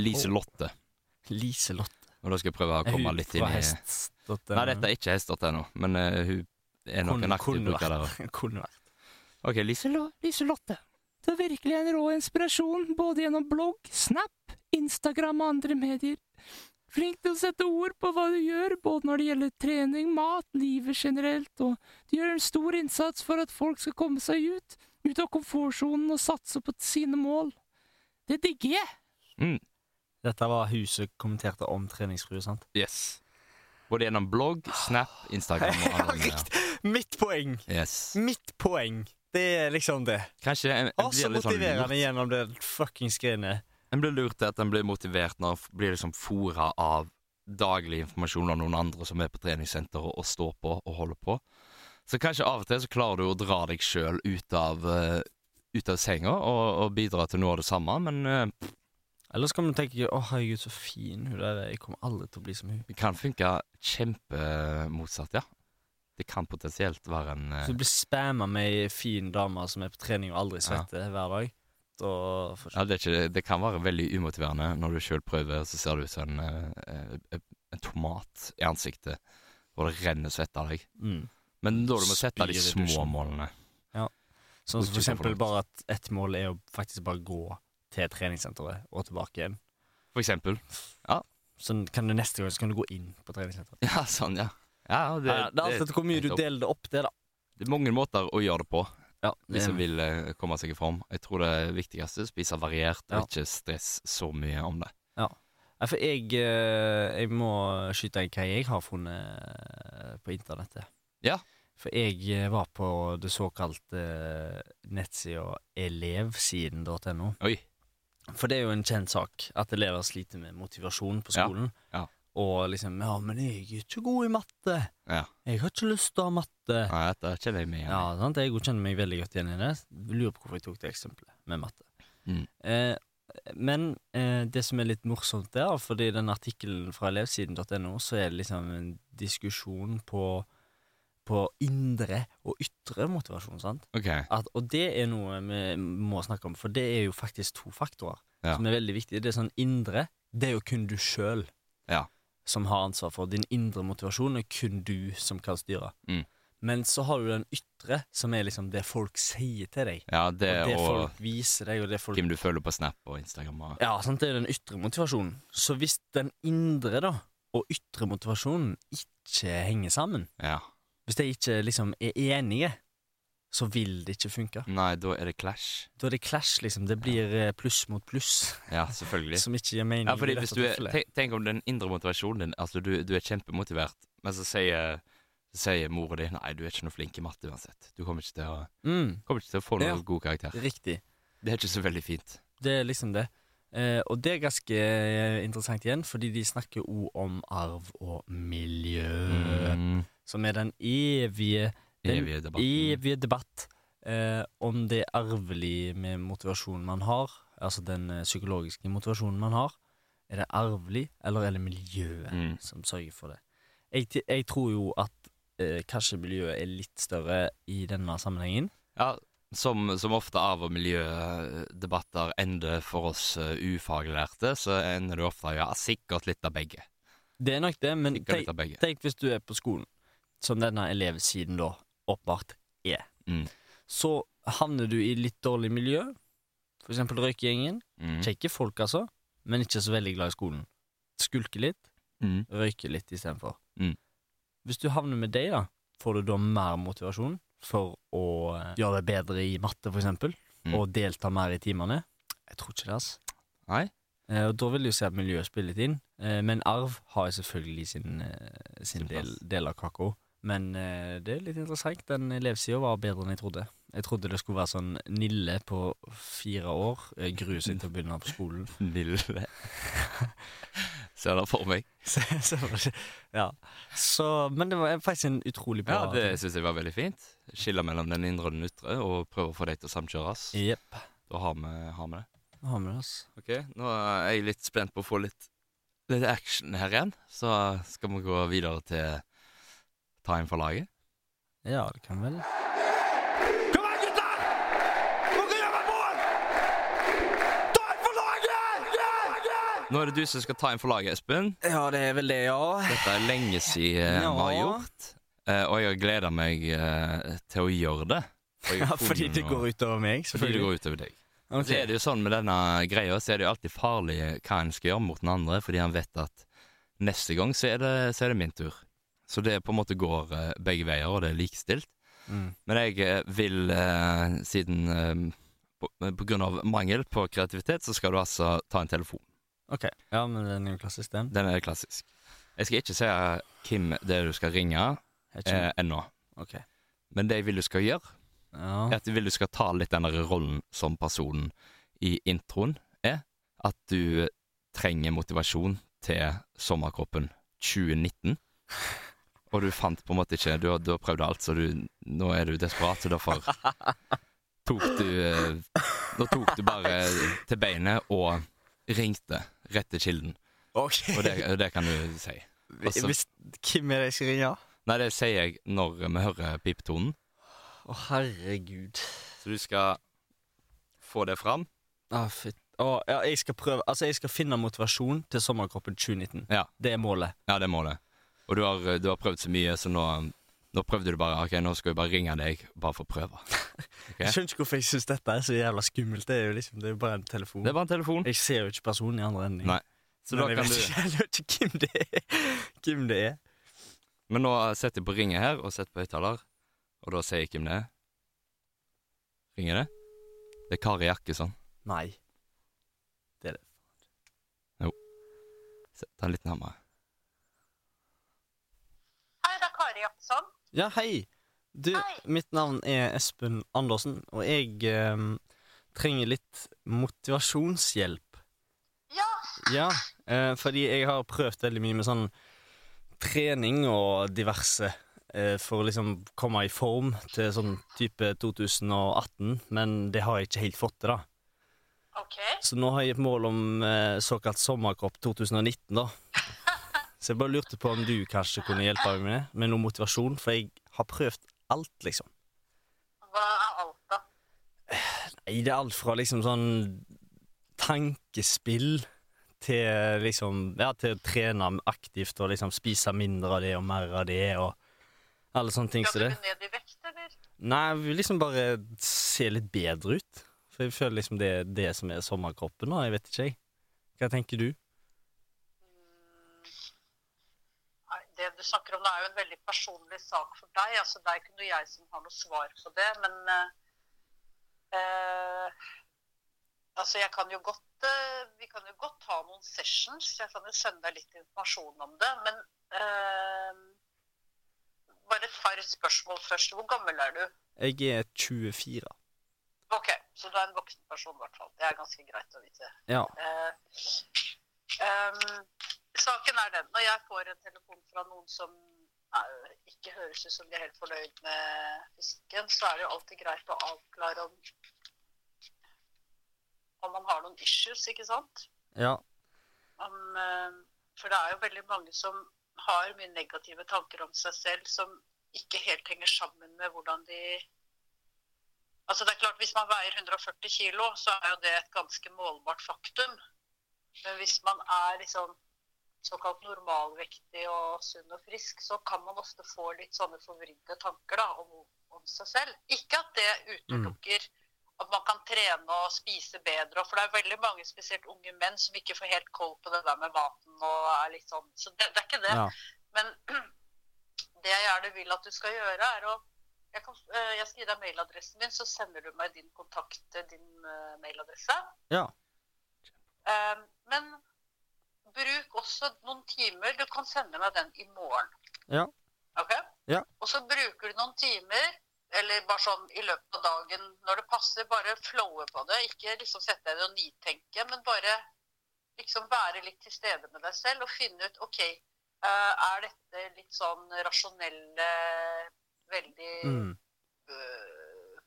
Liselotte. Lise Lotte, Liselotte. og da skal jeg prøve å komme litt inn i Nei, dette er ikke hest.no, men uh, hun er nok en aktiv bruker der. Kunne vært. Ok, Lise, Lo Lise Lotte. Du er virkelig en rå inspirasjon, både gjennom blogg, Snap, Instagram og andre medier. Flink til å sette ord på hva du gjør, både når det gjelder trening, mat, livet generelt, og du gjør en stor innsats for at folk skal komme seg ut, ut av komfortsonen og satse på sine mål. Det digger jeg. Mm, Dette var Huset kommenterte om treningsfrue, sant? yes. Både gjennom blogg, Snap, Instagram og andre. Riktig! Mitt poeng! Yes. Mitt poeng! Det er liksom det. Kanskje en, en Å, blir litt sånn motiverende lurt. gjennom det fuckings greiene. En blir lurt til at en blir motivert når en blir liksom fora av daglig informasjon av noen andre som er på treningssenter og, og står på og holder på. Så kanskje av og til så klarer du å dra deg sjøl ut, eh, ut av senga og, og bidra til noe av det samme, men uh, Eller så kan man tenke å herregud, så fin hun er. Jeg kommer aldri til å bli som hun. det kan funke kjempemotsatt, ja. Det kan potensielt være en uh, Så du blir spamma med ei fin dame som er på trening og aldri Ja. svetter hver dag. Da ja, det, ikke, det kan være veldig umotiverende når du sjøl prøver, så ser du ut som en, en tomat i ansiktet, og det renner svette av deg. mm. Men da du må sette de små målene. Sånn som for eksempel bare at ett mål er å faktisk bare gå til treningssenteret og tilbake igjen. For eksempel. Ja. Sånn kan du neste gang så kan du gå inn på treningssenteret. Ja, sånn, ja. ja det, Det, det er alt etter hvor mye du deler det opp det, da. Det er mange måter å gjøre det på Ja, hvis en vil eh, komme seg i form. Jeg tror det viktigste er å spise variert, Ja. og ikke stress så mye om det. Ja, for jeg, eh, jeg må skyte inn hva jeg har funnet eh, på internettet. Ja. For jeg eh, var på det såkalte eh, nettsida elevsiden.no. For det er jo en kjent sak at elever sliter med motivasjon på skolen. ja. Og liksom Ja, men jeg er ikke god i matte. Ja. Jeg har ikke lyst til å ha matte. Nei, dette kjenner jeg meg igjen i. Ja, sant? Jeg kjenner meg veldig godt igjen i det. Lurer på hvorfor jeg tok det eksempelet med matte. Mm. Eh, men eh, det som er litt morsomt der, fordi den artikkelen fra elevsiden.no, så er det liksom en diskusjon på, på indre og ytre motivasjon, sant? Okay. At, og det er noe vi må snakke om, for det er jo faktisk to faktorer Ja. som er veldig viktige. Det er sånn indre, det er jo kun du sjøl Ja. som har ansvar for. Din indre motivasjon er kun du som kan styre. Mm. Men så har du den ytre, som er liksom det folk sier til deg. Ja, det og det og folk viser deg, og det folk hvem du følger på Snap og Instagram. Og... Ja, sant, det er den ytre motivasjonen. Så hvis den indre, da, og ytre motivasjonen ikke henger sammen, Ja. Hvis de ikke liksom er enige, så vil det ikke funke. Nei, da er det clash. Da er det clash, liksom. Det blir ja. pluss mot pluss, Ja, selvfølgelig. som ikke gir mening. Ja, fordi hvis du er, tenk, tenk om den indre motivasjonen din Altså, du, du er kjempemotivert, men så sier, sier mora di Nei, du er ikke noe flink i matte uansett. Du kommer ikke til å, mm, kommer ikke til å få noen Ja. god karakter. Riktig. Det er ikke så veldig fint. Det er liksom det. Eh, og det er ganske eh, interessant igjen, fordi de snakker òg om arv og miljø, Mm. som er den evige den Evige debatten. evige debatt eh, om det er arvelig med motivasjonen man har, altså den eh, psykologiske motivasjonen man har. Er det arvelig, eller er det miljøet Mm. som sørger for det? Jeg, jeg tror jo at eh, kanskje miljøet er litt større i denne sammenhengen. Ja, som, som ofte av- og miljødebatter ender for oss uh, ufaglærte, så ender det ofte ja, sikkert litt av begge. Det er nok det, men tenk, tenk hvis du er på skolen, som denne elevsiden da åpenbart er. Mm. Så havner du i litt dårlig miljø, for eksempel røykegjengen. Mm. Kjekke folk, altså, men ikke så veldig glad i skolen. Skulker litt, Mm. røyker litt istedenfor. Mm. Hvis du havner med deg, da, får du da mer motivasjon for å eh, gjøre det bedre i matte, for eksempel, Mm. og delta mer i timene? Jeg tror ikke det, altså. Nei? Eh, og da vil du se at miljøet spiller litt inn, eh, men arv har jo selvfølgelig sin, eh, sin Sin del, del av kaka. Men eh, det er litt interessant. Den elevsida var bedre enn jeg trodde. Jeg trodde det skulle være sånn Nille på fire år. eh, Gruer seg til å begynne på skolen. Nille. Ser det for meg. Ja. så, men det var faktisk en utrolig bra Ja, det syns jeg var veldig fint. Skille mellom den indre og den ytre, og prøve å få dem til å samkjøres. Yep. Da har vi, har vi det. Har vi det, altså. Ok, Nå er jeg litt spent på å få litt, litt action her igjen. Så skal vi gå videre til inn for laget. Ja, det kan vel Kom igjen, gutter! Dere gjør et mål! Ta en for laget! Nå er det du som skal ta inn for laget, Espen. Ja, det er vel det, ja. Dette er lenge siden vi har gjort. eh, Og jeg har gleda meg eh, til å gjøre det. Ja fordi det går utover meg, Fordi det går utover deg. Okay. Så er det jo sånn med denne greia, så er det jo alltid farlig hva en skal gjøre mot den andre, fordi han vet at neste gang så er det, så er det min tur. Så det på en måte går eh, begge veier, og det er likestilt. Mm. Men jeg vil, eh, siden eh, på, på grunn av mangel på kreativitet, så skal du altså ta en telefon. Ok, ja, men den er jo klassisk, den. Den er klassisk. Jeg skal ikke si hvem det er du skal ringe eh, ennå. Okay. Men det jeg vil du skal gjøre, Ja. er at jeg vil du skal ta litt den rollen som personen i introen er. At du trenger motivasjon til sommerkroppen 2019. Og du fant på en måte ikke Du har, du har prøvd alt, så du, nå er du desperat, så derfor tok du eh, Nå tok du bare til beinet og ringte rett til kilden. Ok. Og det, det kan du si. altså- Hvis, hvem er det jeg skal ringe? Nei, det sier jeg når vi hører pipetonen. Å, herregud. Så du skal få det fram. Å, fytt. Oh, ja, jeg skal prøve Altså, jeg skal finne motivasjon til sommerkroppen 2019. Ja. Det er målet. Ja, det er målet. Og du har, du har prøvd så mye, så nå, nå prøvde du bare Ok, nå skal jeg bare ringe deg, bare for å prøve. Okay? Jeg skjønner ikke hvorfor jeg syns dette er så jævla skummelt. Det er jo liksom, det er jo bare en telefon. Det er bare en telefon. Jeg ser jo ikke personen i andre enden. Nei. Så da jeg kan vet du ikke, jeg vet ikke hvem det er. Hvem det er. Men nå setter jeg på ringet her, og setter på høyttaler, og da sier jeg hvem det er. Ringer det? Det er Kari Jakkesson. Nei. Det er det. Se- Ta den litt nærmere. Hei, det er Kari Jakkesson. Ja, hei. Du, Hei. mitt navn er Espen Andersen, og jeg eh, trenger litt motivasjonshjelp. Ja, Ja, eh, fordi jeg har prøvd veldig mye med sånn trening og diverse eh, for å liksom komme i form til sånn type 2018, men det har jeg ikke helt fått til, da. ok. Så nå har jeg et mål om eh, såkalt sommerkropp 2019, da. Så jeg bare lurte på om du kanskje kunne hjelpe meg med med noe motivasjon, for jeg har prøvd alt, liksom. Hva er alt, da? Nei, det er alt fra liksom sånn tankespill til liksom Ja, til å trene aktivt og liksom spise mindre av det og mer av det og alle sånne ting som Skal det. du ned i vekt, eller? Nei, jeg vil liksom bare se litt bedre ut. For jeg føler liksom det er det som er sommerkroppen nå. Jeg vet ikke, jeg. Hva tenker du? Mm. Nei, det du snakker om, det er jo en veldig personlig sak for deg. Altså, det er ikke noe jeg som har noe svar på det, men eh, eh, Altså, jeg kan jo godt eh, Vi kan jo godt ha noen sessions. Jeg kan jo sende deg litt informasjon om det. Men eh, bare et par spørsmål først. Hvor gammel er du? Jeg er 24. Ok, så du er en voksen person i hvert fall. Det er ganske greit å vite. Ja. Ehm, saken er den, når jeg får en telefon fra noen som eh, ikke høres ut som de er helt fornøyd med fisken, så er det jo alltid greit å avklare om, om man har noen issues, ikke sant? Ja. Om, eh, for det er jo veldig mange som har mye negative tanker om seg selv, som ikke helt henger sammen med hvordan de Altså det er klart, Hvis man veier 140 kilo, så er jo det et ganske målbart faktum. Men hvis man er liksom såkalt normalvektig og sunn og frisk, så kan man ofte få litt sånne forvridde tanker da, om, om seg selv. Ikke at det utelukker at man kan trene og spise bedre. For det er veldig mange, spesielt unge menn, som ikke får helt koll på det der med maten. og er litt sånn. Så det, det er ikke det. ja. Men det jeg gjerne vil at du skal gjøre, er å Jeg, kan, eh, jeg skal gi deg mailadressen min, så sender du meg din kontakt, eh, din eh, mailadresse. Ja. Eh, også noen timer. Du kan sende meg den i morgen. Ja. Ok? Ja. Og så bruker du noen timer, eller bare sånn i løpet av dagen når det passer, bare flowe på det. Ikke liksom sette deg ned og nitenke, men bare liksom være litt til stede med deg selv og finne ut OK, eh, er dette litt sånn rasjonelle, veldig Mm. øh,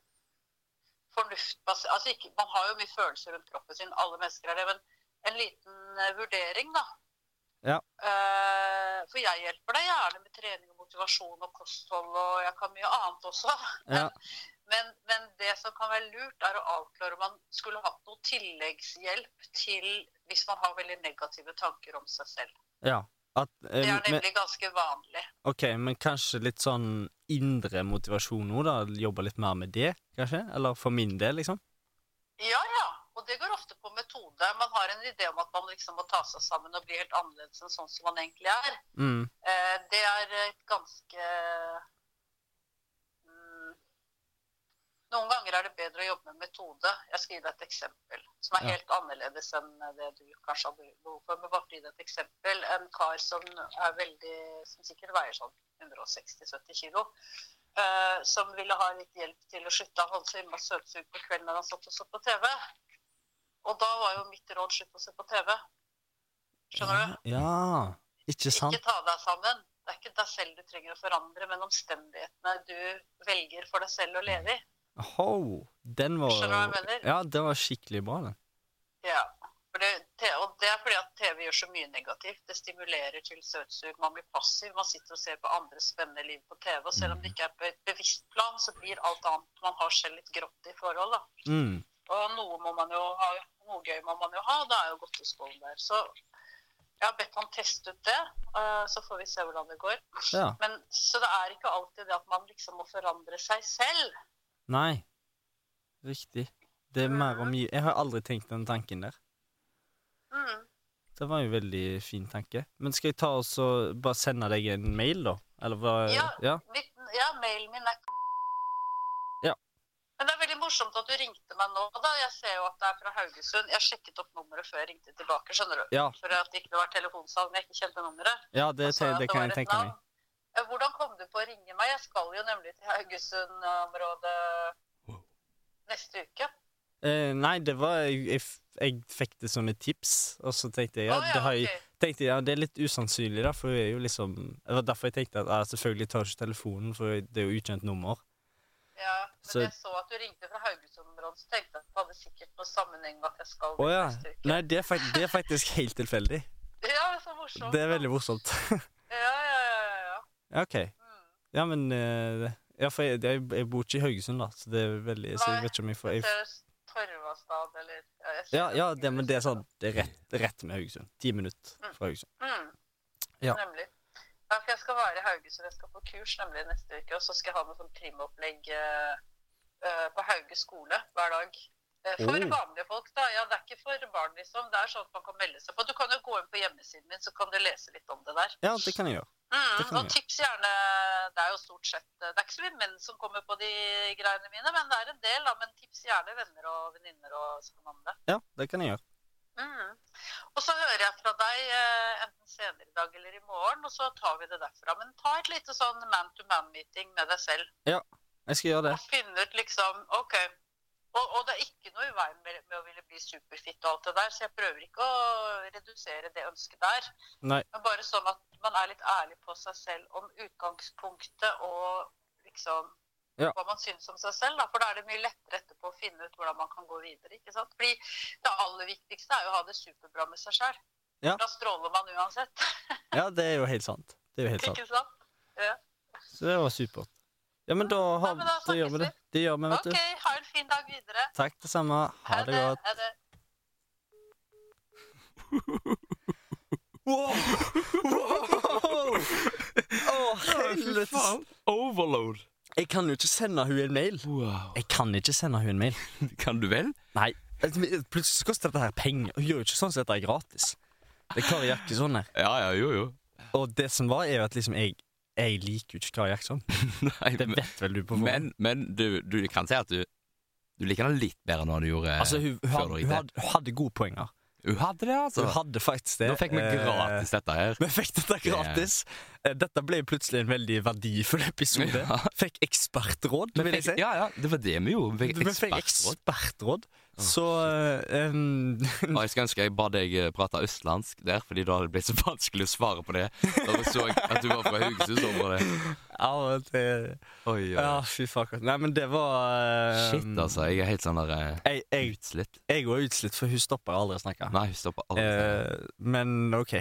fornuftbasert altså ikke, Man har jo mye følelser rundt kroppen sin, alle mennesker er det, men en liten eh, vurdering, da. Ja. Uh, for jeg hjelper deg gjerne med trening og motivasjon og kosthold, og jeg kan mye annet også. Ja. Men, men det som kan være lurt, er å avklare om man skulle hatt noe tilleggshjelp til hvis man har veldig negative tanker om seg selv. ja. At, eh, Det er men, nemlig ganske vanlig. ok, men kanskje litt sånn indre motivasjon nå, da? Jobbe litt mer med det, kanskje? Eller for min del, liksom? Ja, ja. Og det går ofte på metode. Man har en idé om at man liksom må ta seg sammen og bli helt annerledes enn sånn som man egentlig er. Mm. Eh, det er et ganske mm, Noen ganger er det bedre å jobbe med metode. Jeg skal gi deg et eksempel som er Ja. helt annerledes enn det du kanskje hadde behov for. Men bare for å gi deg et eksempel. En kar som er veldig Som sikkert veier sånn 160-70 kilo. Uh, som ville ha litt hjelp til å slutte. Han holdt så innmari søtsug på kvelden når han satt og så på TV. Og da var jo mitt råd slutt å se på TV. Skjønner du? Ja, ikke sant? Ikke ta deg sammen. Det er ikke deg selv du trenger å forandre, men omstendighetene du velger for deg selv å leve i. Ho, den var Skjønner du hva jeg mener? Ja, det var skikkelig bra, den. Ja. Det, og det er fordi at TV gjør så mye negativt. Det stimulerer til søtsug. Man blir passiv. Man sitter og ser på andres spennende liv på TV. Og selv om det ikke er på et bevisst plan, så blir alt annet man har selv litt grått i forhold. da. Mm. Og noe må man jo ha, noe gøy må man jo ha. Da er jo godteskålen der. Så jeg har bedt han teste ut det, eh, så får vi se hvordan det går. Ja. Men, så det er ikke alltid det at man liksom må forandre seg selv. Nei. Riktig. Det er mer om Jeg har aldri tenkt den tanken der. Mm. Det var jo en veldig fin tanke. Men skal jeg ta og bare sende deg en mail, da? Eller hva Ja. ja? Ja, mailen min er. Men det er veldig morsomt at du ringte meg nå. da. Jeg ser jo at det er fra Haugesund. Jeg sjekket opp nummeret før jeg ringte tilbake, skjønner du. Ja, For at det ikke var telefonsalg, men jeg ikke kjente nummeret. ja det, det det kan jeg tenke meg. Hvordan kom du på å ringe meg? Jeg skal jo nemlig til Haugesund-området neste uke. Eh, nei, det var jeg, jeg, jeg fikk det som et tips, og så tenkte jeg ja, oh, ja, det, har jeg, ok. tenkte, ja, det er litt usannsynlig, da, for hun er jo liksom Det var derfor jeg tenkte at ja, selvfølgelig tar ikke telefonen, for det er jo ukjent nummer. Men Så- jeg så at du ringte fra Haugesund-området, så tenkte jeg at det hadde sikkert noe sammenheng med at jeg skal oh, ja. Nei, det er, det er faktisk helt tilfeldig. Ja, det er så morsomt. Det er veldig morsomt. Ja, ja, ja, ja, OK. Mm. Ja, men uh, Ja, for jeg, jeg, jeg bor ikke i Haugesund, da, så det er veldig Så jeg vet ikke om jeg får jeg, Torvastad, eller ja, Ja, ja det, men det er sånn Det er rett, rett med Haugesund. Ti minutter fra Haugesund. Mm. Ja. Nemlig. Ja, for jeg skal være i Haugesund. Jeg skal på kurs nemlig neste uke. Og så skal jeg ha noe sånn trimopplegg eh, eh, på Hauge skole hver dag. Eh, for Oh. vanlige folk, da. Ja, det er ikke for barn, liksom. Det er sånn at man kan melde seg på. Du kan jo gå inn på hjemmesiden min, så kan du lese litt om det der. Ja, det kan jeg gjøre. Mm, og tips gjerne Det er jo stort sett Det er ikke så mye menn som kommer på de greiene mine, men det er en del, da. Men tips gjerne venner og venninner og sånn om det. Ja, det kan jeg gjøre. Mm. Og så hører jeg fra deg eh, enten senere i dag eller i morgen, og så tar vi det derfra. Men ta et lite sånn man-to-man-meeting med deg selv. Jeg skal gjøre det. Og finne ut liksom OK. Og, og det er ikke noe i veien med, med å ville bli superfit og alt det der, så jeg prøver ikke å redusere det ønsket der. Nei. Men bare sånn at man er litt ærlig på seg selv om utgangspunktet og liksom Ja. hva man syns om seg selv. Da. For da er det mye lettere etterpå å finne ut hvordan man kan gå videre. ikke sant? Fordi det aller viktigste er jo å ha det superbra med seg sjøl. Ja. Da stråler man uansett. Ja, det er jo helt sant. Det er jo helt sant. ikke sant? Ja. Så det var supert. Ja, men da, har, men da da gjør vi det. Det gjør vi, vet du. OK, ha en fin dag videre. Takk, det samme. Ha det godt. Ha det. Wow! wow! Å, helvete! Overload. Jeg kan jo ikke sende hun en mail. Wow. Jeg kan ikke sende hun en mail. Kan du vel? Nei. Plutselig koster dette her penger. Hun gjør jo ikke sånn som dette er gratis. Det er Kari Jakkesson her. Ja, ja, jo, jo. Og det som var, er jo at liksom jeg Jeg liker jo ikke Kari Jackson. Nei, Det vet vel du på forhånd. men, men du, du kan si at du Du liker henne litt bedre enn hva du gjorde Altså, hun, hun, før du hun, ringte. hadde, hun hadde gode poenger. Hun hadde det, altså. Hun hadde faktisk det. Nå fikk vi Eh, gratis dette her. Vi fikk dette gratis. Yeah. Dette ble plutselig en veldig verdifull episode. Ja. Fikk ekspertråd, vil jeg si. Ja, ja, det var det vi gjorde. Vi Vi fikk fikk ekspertråd. Så um, Og jeg skulle ønske jeg ba deg eh, prate østlandsk der, fordi da hadde det blitt så vanskelig å svare på det. Da vi så at du var fra Haugesund-området. Ja, det, Oi, oi. ja, fy fuck. Nei, men det var um, Shit, altså. Jeg er helt sånn der Jeg, jeg, utslitt. jeg er utslitt, for hun stopper aldri å snakke. Nei, hun stopper aldri. uh, men OK.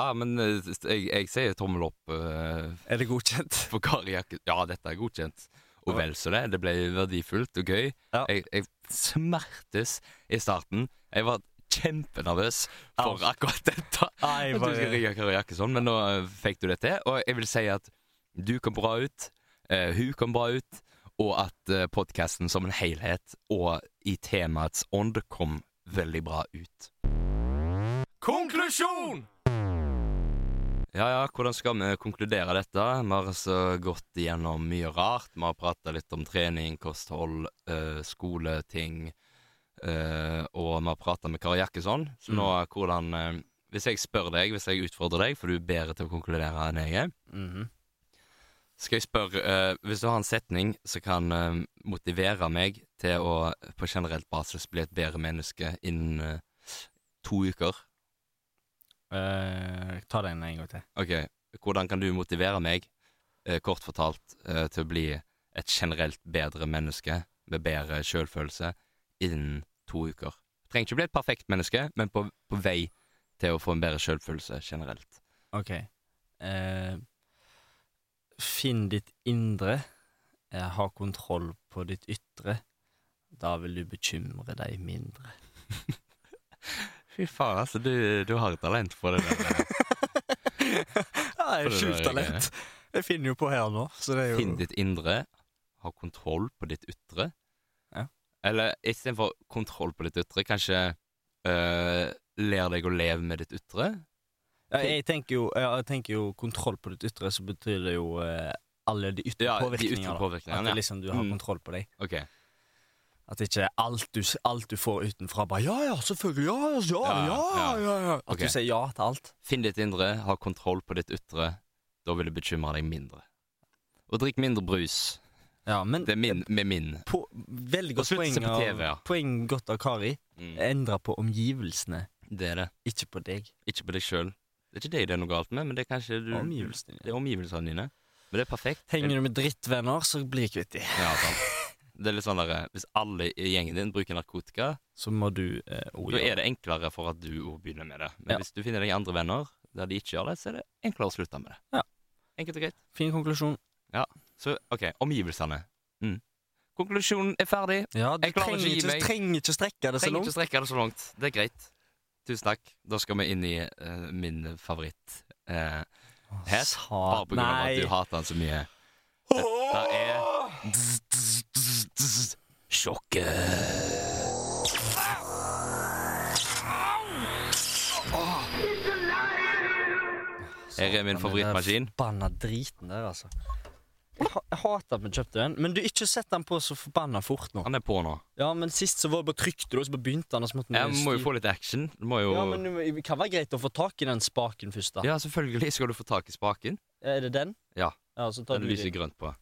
Ja, men jeg, jeg sier tommel opp Uh, Er det godkjent? for Kari Jakke. Ja, dette er godkjent. Og vel så det. Det ble verdifullt og gøy. Ja. Jeg, jeg smertes i starten. Jeg var kjempenervøs for Ja. akkurat dette. Nei, At du skal ringe Kari Jakkesson, men nå eh, fikk du det til. Og jeg vil si at du kom bra ut, uh, hun kom bra ut, og at uh, podkasten som en helhet og i temaets ånd kom veldig bra ut. Konklusjon! Ja, ja, hvordan skal vi konkludere dette? Vi har altså gått igjennom mye rart. Vi har prata litt om trening, kosthold, øh, skoleting. Øh, og vi har prata med Kari Jakkesson. Så nå, hvordan øh, Hvis jeg spør deg, hvis jeg utfordrer deg, for du er bedre til å konkludere enn jeg er Mhm. Skal jeg spørre Hvis du har en setning som kan motivere meg til å på generelt basis bli et bedre menneske innen to uker Eh, ta den en gang til. Ok, hvordan kan du motivere meg, uh, kort fortalt, uh, til å bli et generelt bedre menneske med bedre selvfølelse innen to uker? Trenger ikke bli et perfekt menneske, men på, på vei til å få en bedre selvfølelse generelt. OK. Finn ditt indre. Ha kontroll på ditt ytre. Da vil du bekymre deg mindre. Fy faen, altså, du, du har talent for det der. Ja, jeg er det sjukt talent. Jeg finner jo på her nå, så det er jo Finn ditt indre, ha kontroll på ditt ytre. Ja. Eller istedenfor kontroll på ditt ytre, kanskje øh, lær deg å leve med ditt ytre. ja, jeg, tenker jo, jeg tenker jo kontroll på ditt ytre, så betyr det jo øh, alle de ytre Ja, de påvirkningene. da. påvirkningene, At det liksom du har Mm. kontroll på deg. Ok. At ikke alt du, alt du får utenfra, bare Ja, ja, selvfølgelig. Ja, ja, ja. Ja, ja, ja. At Ok. du sier ja til alt. Finn ditt indre, ha kontroll på ditt ytre. Da vil det bekymre deg mindre. Og drikk mindre brus. Ja, men Det er min, med min. på, veldig godt slutt å poeng, se på av, TV, ja. poeng godt av Kari. Mm. Endre på omgivelsene, Det er det. ikke på deg. Ikke på deg sjøl. Det er ikke deg det er noe galt med, men det er kanskje du, Omgivelsene Det er omgivelsene dine. Men det er perfekt. Henger du med drittvenner, så blir kvitt dem. Ja, sant. Det er litt sånn der, Hvis alle i gjengen din bruker narkotika, Så må du eh, da er det enklere for at du òg begynner med det. Men Ja. hvis du finner deg andre venner der de ikke gjør det, så er det enklere å slutte med det. Ja. Enkelt og greit. Fin konklusjon. Så OK, omgivelsene. Mm. Konklusjonen er ferdig. Ja, du Jeg klarer trenger ikke å gi ikke, meg. trenger ikke strekke det så Trenger langt. ikke strekke det så langt. Det er greit. Tusen takk. Da skal vi inn i eh, min favoritt. Uh, hest. Bare på grunn av at du hater han så mye. Dette er Sjokket. Her er min favorittmaskin. Forbanna driten der, altså. Jeg, hater at vi kjøpte den, men du ikke sett den på så forbanna fort nå. Han er på nå. Ja, men sist så var det bare trykte du, og så begynte han, og så måtte Jeg må jo få litt action. Du må jo Ja, men det kan være greit å få tak i den spaken først, da. Ja, selvfølgelig skal du få tak i spaken. Er det den? Ja. Ja, så tar Den du lyser grønt på.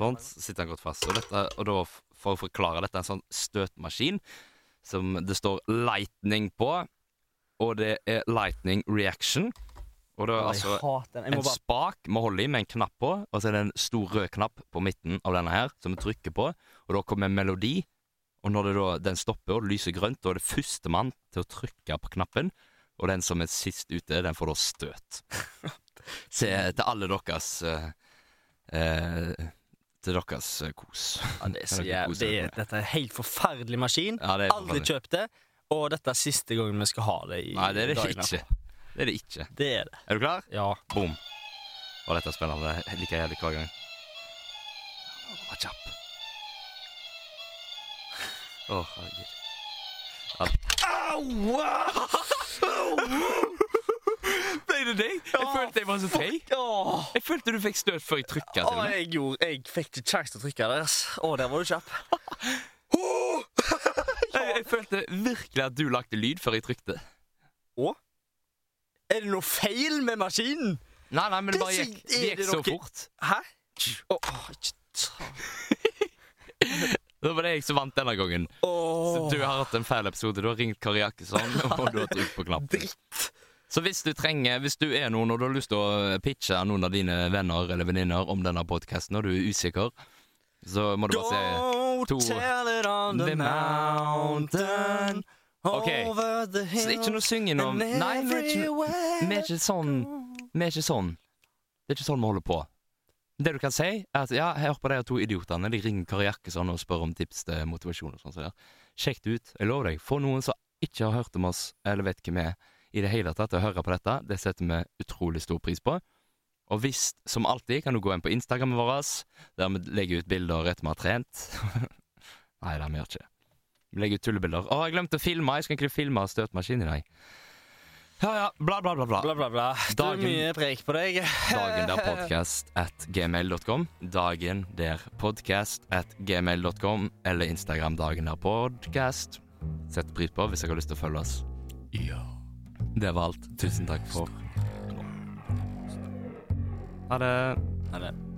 Sånn så sitter den godt fast. Og, dette, og da, for å forklare dette, er en sånn støtmaskin som det står 'lightning' på. Og det er 'lightning reaction'. Og det er altså en bare spak med hold i med en knapp på, og så er det en stor rød knapp på midten av denne her som vi trykker på, og da kommer en melodi. Og når det da, den stopper og det lyser grønt, da er det førstemann til å trykke på knappen, og den som er sist ute, den får da støt. Se til alle deres uh, eh, Til deres eh, kos. ja, det er så jævlig. det er. Dette er en helt forferdelig maskin. Ja, det Aldri kjøpt det. Og dette er siste gangen vi skal ha det i Nei, det er det ikke. Det er det ikke. Det er det. Er du klar? Ja. Bom. Og dette er spennende. Like jævlig hver gang. Vær kjapp. Å, herregud. Ble det deg? Jeg følte jeg var så tøy. Jeg følte du fikk støt før jeg trykka til og med. jeg, gjorde, jeg fikk ikke kjangs til å trykke der. Å, der var du kjapp. Jeg, jeg følte virkelig at du lagde lyd før jeg trykte. Er det noe feil med maskinen? Nei, nei, men det bare gikk, det gikk så fort. Hæ? Oh, Det var det jeg som vant denne gangen. Så du har hatt en feil episode. Du har ringt Kari Jakkesson, og du har trykt på knappen. dritt. Så hvis du trenger, hvis du er noen og du har lyst til å pitche noen av dine venner eller venninner om denne podkasten, og du er usikker, så må du bare si to- tell it on the mountain Ok, Over the hill, Så ikke noe synging om Nei, vi er ikke, vi er ikke sånn Vi er ikke sånn. Det er ikke sånn vi holder på. Det du kan si, er at ja, hør på de to idiotene. De ringer Kari Jakkesson og spør om tips til motivasjon og sånn. Så. Sjekk det ut. Jeg lover deg. For noen som ikke har hørt om oss, eller vet hvem vi er, i det hele tatt, å høre på dette. Det setter vi utrolig stor pris på. Og hvis, som alltid, kan du gå inn på Instagrammen vår, der vi legger ut bilder etter vi har trent. Nei, det har vi gjør ikke. Vi legger ut tullebilder. Å, jeg glemte å filme! Jeg skal egentlig filme støtmaskin i dag. Ja ja, bla, bla, bla. bla. Bla, bla, bla. Det er mye preik på deg. Dagen der podcast at gmail.com. Dagen der podcast at gmail.com. Eller Instagram dagen der podcast. Sett pris på hvis dere har lyst til å følge oss. Ja. Det var alt. Tusen takk for Ha det. Ha det.